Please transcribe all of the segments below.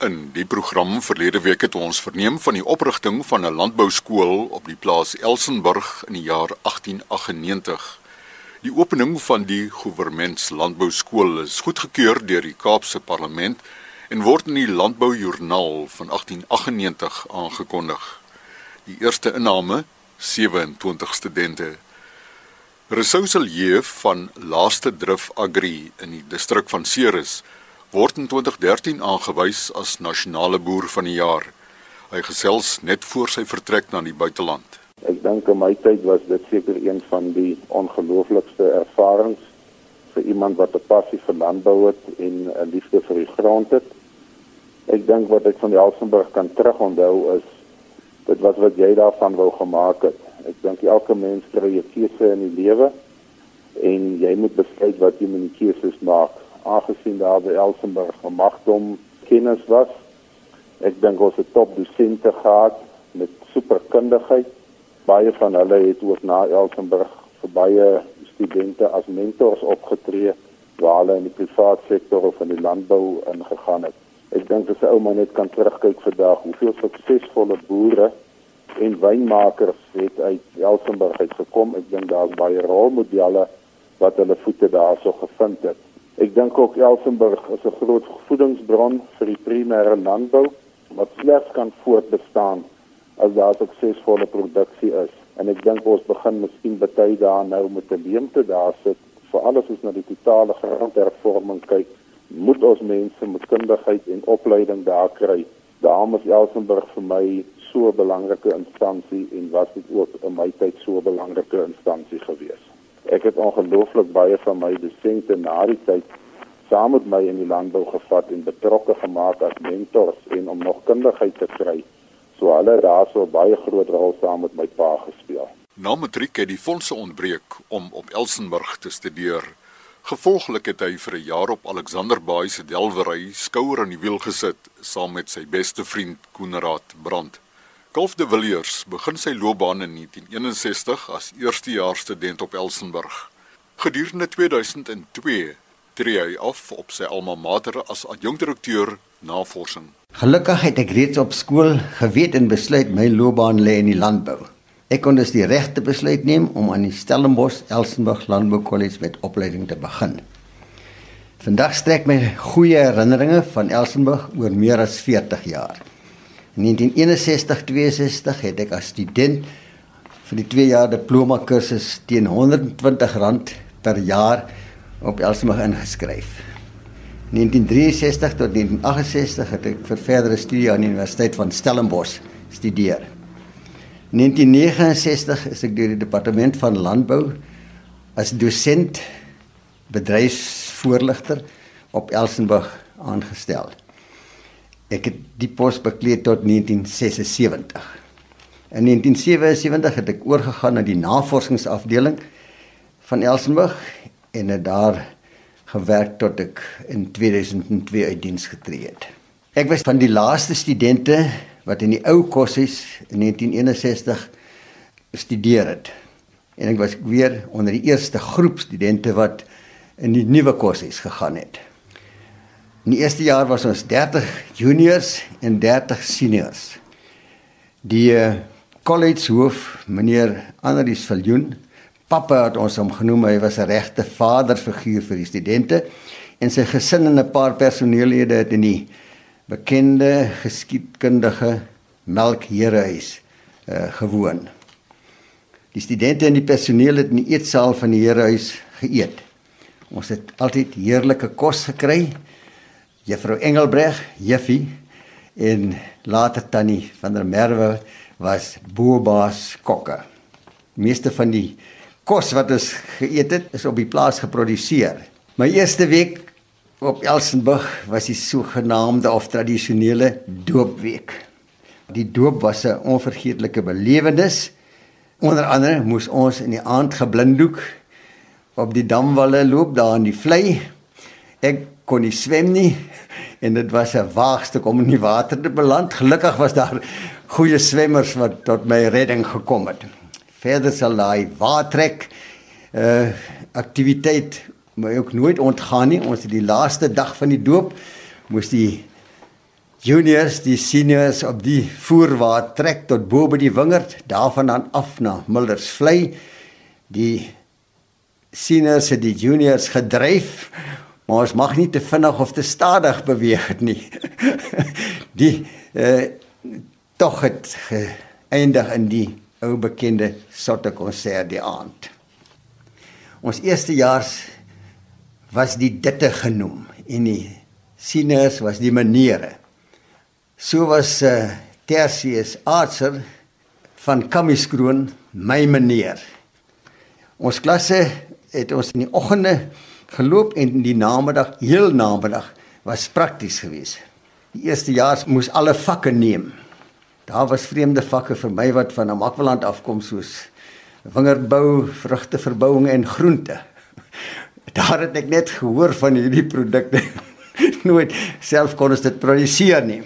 In die program verlede week het ons verneem van die oprigting van 'n landbouskool op die plaas Elsenburg in die jaar 1898. Die opening van die Goewermentslandbouskool is goedgekeur deur die Kaapse Parlement en word in die Landboujoernaal van 1898 aangekondig. Die eerste inname 27 studente. Resoursel Jeef van Laaste Drif Agri in die distrik van Ceres word in 2013 aangewys as nasionale boer van die jaar. Hy gesels net voor sy vertrek na die buiteland. Ek dink in my tyd was dit seker een van die ongelooflikste ervarings vir iemand wat 'n passie vir landbou het en 'n liefde vir die grond het. Ek dink wat ek van die Elsenburg kan terugonthou is dit was wat jy daarvan wou gemaak het. Ek dink elke mens kry 'n keuse in die lewe en jy moet besluit wat jy met die keuses maak aangesien daar by Elsenburg gemagdom kennis was. Ek dink ons het top dosente gehad met superkundigheid. Baie van hulle het ook na Elsenburg vir baie studente as mentors opgetree waar hulle in die private sektor of in die landbou ingegaan het. Ek dink as 'n ou man net kan terugkyk vandag hoeveel suksesvolle boere en wynmakers het uit Elsenburg uitgekom. Ek dink daar's baie rolmodelle wat hulle voete daarso gevind het. Ek dink ook Elsenburg is 'n groot voedingsbron vir die primêre landbou wat slegs kan voortbestaan as daar suksesvolle produksie is. En ek dink ons begin miskien baie daar nou met 'n leemte daar sit vir alles is na die totale grondhervorming kyk. Moet ons mense met kundigheid en opleiding daar kry. Daarom is Elsenburg vir my so 'n belangrike instansie en was dit ook in my tyd so 'n belangrike instansie geweest. Ek het ongelooflik baie van my dosente na die tyd saam met my in die landbou gevat en betrokke gemaak as mentors en om nog kundigheid te kry. So hulle daarso baie groot rol saam met my pa gespeel. Na matriek het die fondse ontbreek om op Elsenburg te studeer. Gevolglik het hy vir 'n jaar op Alexander Baai se delwery skouer aan die wiel gesit saam met sy beste vriend Koenraad Brandt. Golf de Villiers begin sy loopbaan in 1961 as eerstejaars student op Elsenburg. Gedurende 2002 tree hy af op sy alma mater as adjunkdirekteur navorsing. Gelukkig het ek reeds op skool geweet en besluit my loopbaan lê in die landbou. Ek kon dus die regte besluit neem om aan die Stellenbosch Elsenburg Landbou College met opleiding te begin. Vandag strek my goeie herinneringe van Elsenburg oor meer as 40 jaar. In 1961-62 het ek as student vir die 2 jaar diploma kursus teen R120 per jaar op Elsenburg ingeskryf. 1963 tot 1968 het ek vir verdere studie aan die Universiteit van Stellenbosch studeer. 1969 is ek deur die departement van landbou as dosent bedryfsvoorligter op Elsenburg aangestel. Ek het die pos bekleed tot 1976. In 1977 het ek oorgegaan na die navorsingsafdeling van Elsenburg en het daar gewerk tot ek in 2002 uit diens getree het. Ek was van die laaste studente wat in die ou koshuis in 1961 gestudeer het. En ek was weer onder die eerste groep studente wat in die nuwe koshuis gegaan het. In die eerste jaar was ons 30 juniors en 30 seniors. Die eh, college hoof, meneer Andrius Viljoen, pappa het ons hom genoem, hy was 'n regte vaderfiguur vir die studente en sy gesin en 'n paar personeellede het in die bekende geskiedkundige Melkherehuis uh, gewoon. Die studente en die personeel het in die eetsaal van die herehuis geëet. Ons het altyd heerlike kos gekry Juffrou Engelbreg, Juffie en later tannie van der Merwe was boerbaas kokke. Meeste van die kos wat ons geëet het, is op die plaas geproduseer. My eerste week op Elsenburg was die sogenaamde of tradisionele doopweek. Die doop was 'n onvergeetlike belewenis. Onder andere moes ons in die aand geblinddoek op die damwalle loop daar in die vlei. Ek kon nie swem nie en dit was 'n waagstuk om in die water te beland. Gelukkig was daar goeie swemmers wat tot my redding gekom het. Verder sal daai watertrek uh aktiwiteit my ook nooit ontgaan nie. Ons het die laaste dag van die doop moes die juniors, die seniors op die voerwaar trek tot bo by die wingerd, daarvan dan af na Mildersvlei. Die seniors het die juniors gedryf, maar ons mag nie te vinnig of te stadig beweeg nie. die eh tog het geëindig in die ou bekende sotte konsert die aand. Ons eerste jaars was die ditte genoem en die sieners was die maniere. So was uh, Tertius Archer van Kamiskroon my meneer. Ons klasse het ons in die oggende geloop en die namiddag, heel namiddag was prakties geweest. Die eerste jaar moes alle vakke neem. Daar was vreemde vakke vir my wat van Amakwaland afkom soos wingerdbou, vrugteverbouing en groente. Daar het ek net gehoor van hierdie produkte. Nooit self kon ons dit produseer nie.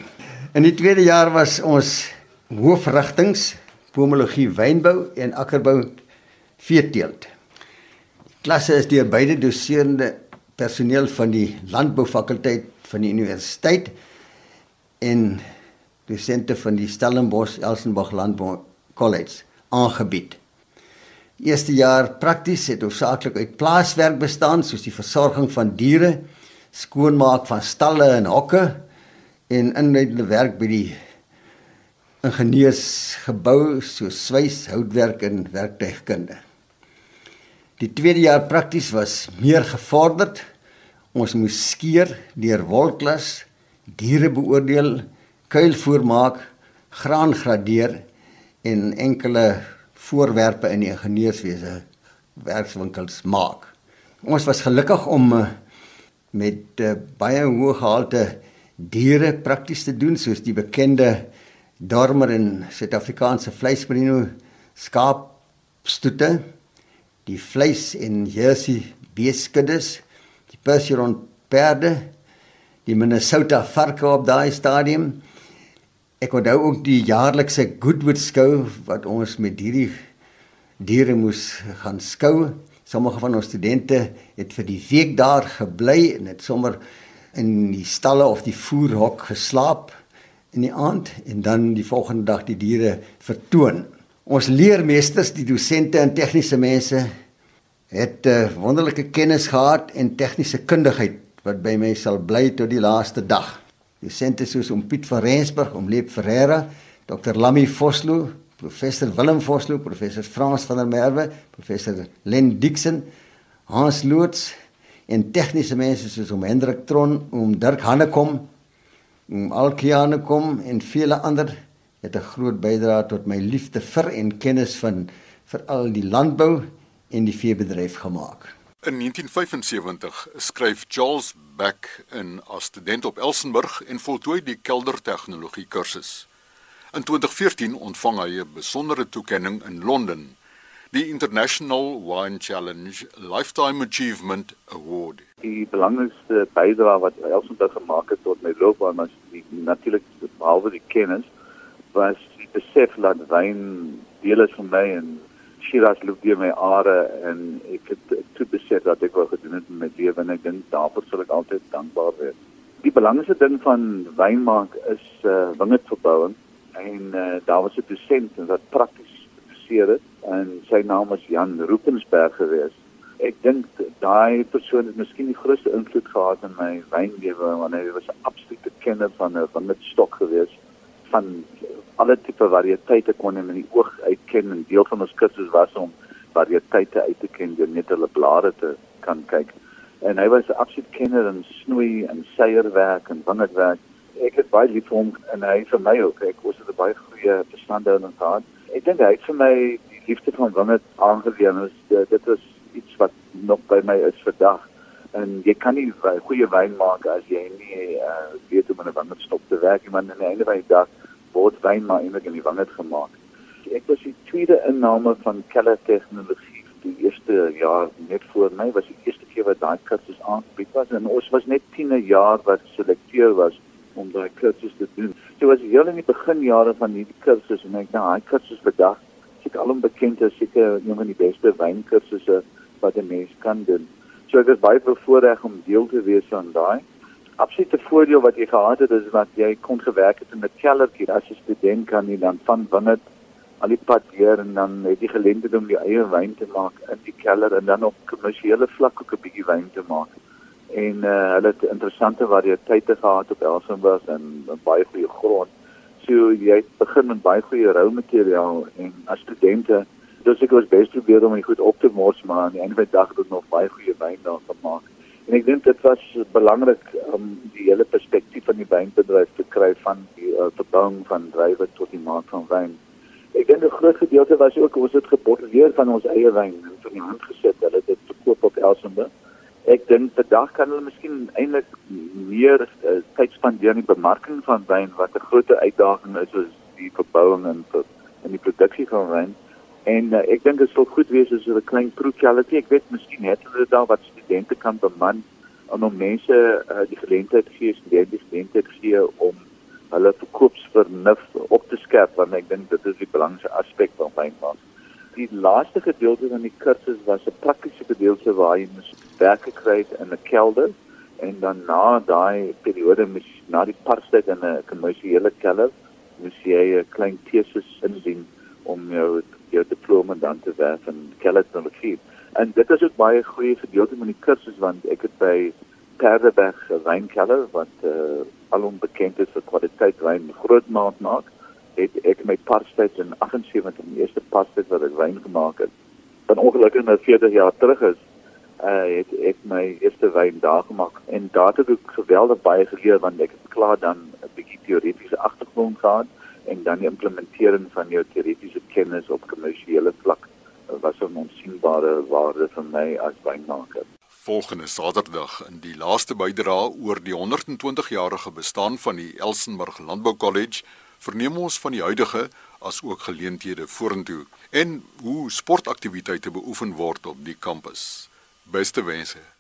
In die tweede jaar was ons hoofrigtings pomologie wynbou en akkerbou veeteelt. Klasse is deur beide doserende personeel van die landboufakulteit van die universiteit en dosente van die Stellenbosch Elsenburg Landbou College aangebied. Eerste jaar prakties het hoofsaaklik uit plaaswerk bestaan soos die versorging van diere, skoonmaak van stalle en hokke en inleidende werk by die ingenieursgebou so swys, houtwerk en werktuigkunde. Die tweede jaar prakties was meer gevorderd. Ons moes skeer, deur wolklas, diere beoordeel, kuilvoer maak, graan gradeer en enkele voorwerpe in die ingenieurswese werkswinkels maak. Ons was gelukkig om eh, met uh, baie hoë gehalte diere prakties te doen soos die bekende dormer en Suid-Afrikaanse vleismerino skaapstoete, die vleis en jersey beeskuddes, die Percheron perde, die Minnesota varke op daai stadium. Ek onthou ook die jaarlikse Goodwood skou wat ons met hierdie diere moes gaan skou. Sommige van ons studente het vir die week daar gebly en het sommer in die stalle of die voerhok geslaap in die aand en dan die volgende dag die diere vertoon. Ons leermeesters, die dosente en tegniese mense het uh, eh, wonderlike kennis gehad en tegniese kundigheid wat by my sal bly tot die laaste dag. Dosente soos om Piet van Rensburg, om Leep Ferreira, Dr. Lammy Vosloo, professor Willem Vosloo, professor Frans van der Merwe, professor Len Dixon, Hans Loots, en tegniese mense soos om Hendrik Tron, om Dirk Hannekom, om Alkiane kom en vele ander het 'n groot bydrae tot my liefde vir en kennis van veral die landbou en die veebedryf gemaak. In 1975 skryf Charles Beck in as student op Elsenburg en voltooi die keldertegnologie kursus. In 2014 ontvang hy 'n besondere toekenning in Londen die International Wine Challenge Lifetime Achievement Award. Die belangrikste bydrae wat Elsenburg gemaak het tot my loopbaan was natuurlik behalwe die kennis was die besef dat wyn deel is van my en Shiraz loop deur my are en ek het toe besef dat ek wou gedoen het met my lewe en ek dink daarvoor sal ek altyd dankbaar wees. Die belangrikste ding van wyn maak is uh, wingerdverbouing en uh, daar was 'n dosent wat prakties geïnteresseer het en sy naam was Jan Roopensberg geweest. Ek dink daai persoon het miskien die grootste invloed gehad in my wynlewe want hy was 'n absolute kenner van 'n van met stok geweest van alle tipe variëteite kon in die oog uitken en deel van ons kursus was om variëteite uit te ken deur net hulle blare te kan kyk. En hy was 'n absolute kenner in snoei en seierwerk en wingerdwerk. Ek het baie lief vir hom en hy vir my ook. Ek was 'n baie goeie verstandhouding gehad ek dink hy het vir my die liefde van wingerd aangewend. Dit, dit is iets wat nog by my is vandag. En jy kan nie goeie wyn maak as jy nie uh, weet hoe om 'n wingerd stop te werk. Maar aan die einde van die dag word wyn maar eintlik in die wingerd gemaak. Ek was die tweede inname van Keller Tegnologie die eerste jaar net voor my was die eerste keer wat daai kursus aangebied was en ons was net 10 jaar wat geselekteer was om daai kursus te doen. So was heel in die beginjare van hierdie kursus en ek daai kursus vandag sit alom bekend as seker een van die beste wynkursusse wat 'n mens kan doen. So ek is baie bevoorreg om deel te wees aan daai absolute voordeel wat jy gehad het is dat jy kon gewerk het in 'n kellertjie as 'n student kan jy dan van binne al die pad deur en dan het jy geleentheid om jou eie wyn te maak in die keller en dan op kommersiële vlak ook 'n bietjie wyn te maak. En uh, hulle het interessante variëteite gehad op Elsenburg en, en baie goeie grond. So jy begin met baie goeie rou materiaal en as studente dis ek was best probeer om dit goed op te mors maar aan die einde van die dag het ek nog baie goeie wyn daar gemaak. En ek dink dit was belangrik om die hele perspektief van die wynbedryf te kry van die uh, verbouing van drywe tot die maak van wyn. Ek dink 'n groot gedeelte was ook ons het geboteleer van ons eie wyn en van die hand gesit. Hulle dit verkoop op Elsenburg. Ek dink vandag kan hulle miskien eintlik meer uh, tyd spandeer aan die bemarking van wyn wat 'n groot uitdaging is soos die verbouing en en die produksie van wyn. En uh, ek dink dit sou goed wees as 'n klein proefjalletjie. Ek weet miskien het hulle daar wat studente kan beman om om mense uh, die geleentheid gee, studente geleentheid gee om hulle verkoopsvernuf op te skerp want ek dink dit is die belangrikste aspek van wynmaak. Die laaste gedeelte van die kursus was 'n praktiese gedeelte waar jy moes werk kry in 'n kelder en dan na daai periode moes na die parstyd in 'n kommersiële kelder moes jy 'n klein tesis indien om jou jou diploma dan te werf in kellertechnologie. En dit is ook baie goeie gedeelte van die kursus want ek het by Perdeberg wynkeller wat uh, alom bekend is vir kwaliteit wyn groot maat maak, het ek my parstyd in 78 die eerste parstyd wat ek wyn gemaak het. Dan ongelukkig nou 40 jaar terug is uh het ek my eerste wyn daar gemaak en daar het ek geweldig baie geleer want ek het klaar dan 'n bietjie teoretiese agtergrond gehad en dan die implementering van jou teoretiese kennis op kommersiële vlak was 'n onsigbare waarde vir my as wynmaker. Volgende Saterdag in die laaste bydra oor die 120 jarige bestaan van die Elsenburg Landbou College verneem ons van die huidige as ook geleenthede vorentoe en hoe sportaktiwiteite beoefen word op die kampus. Beste wense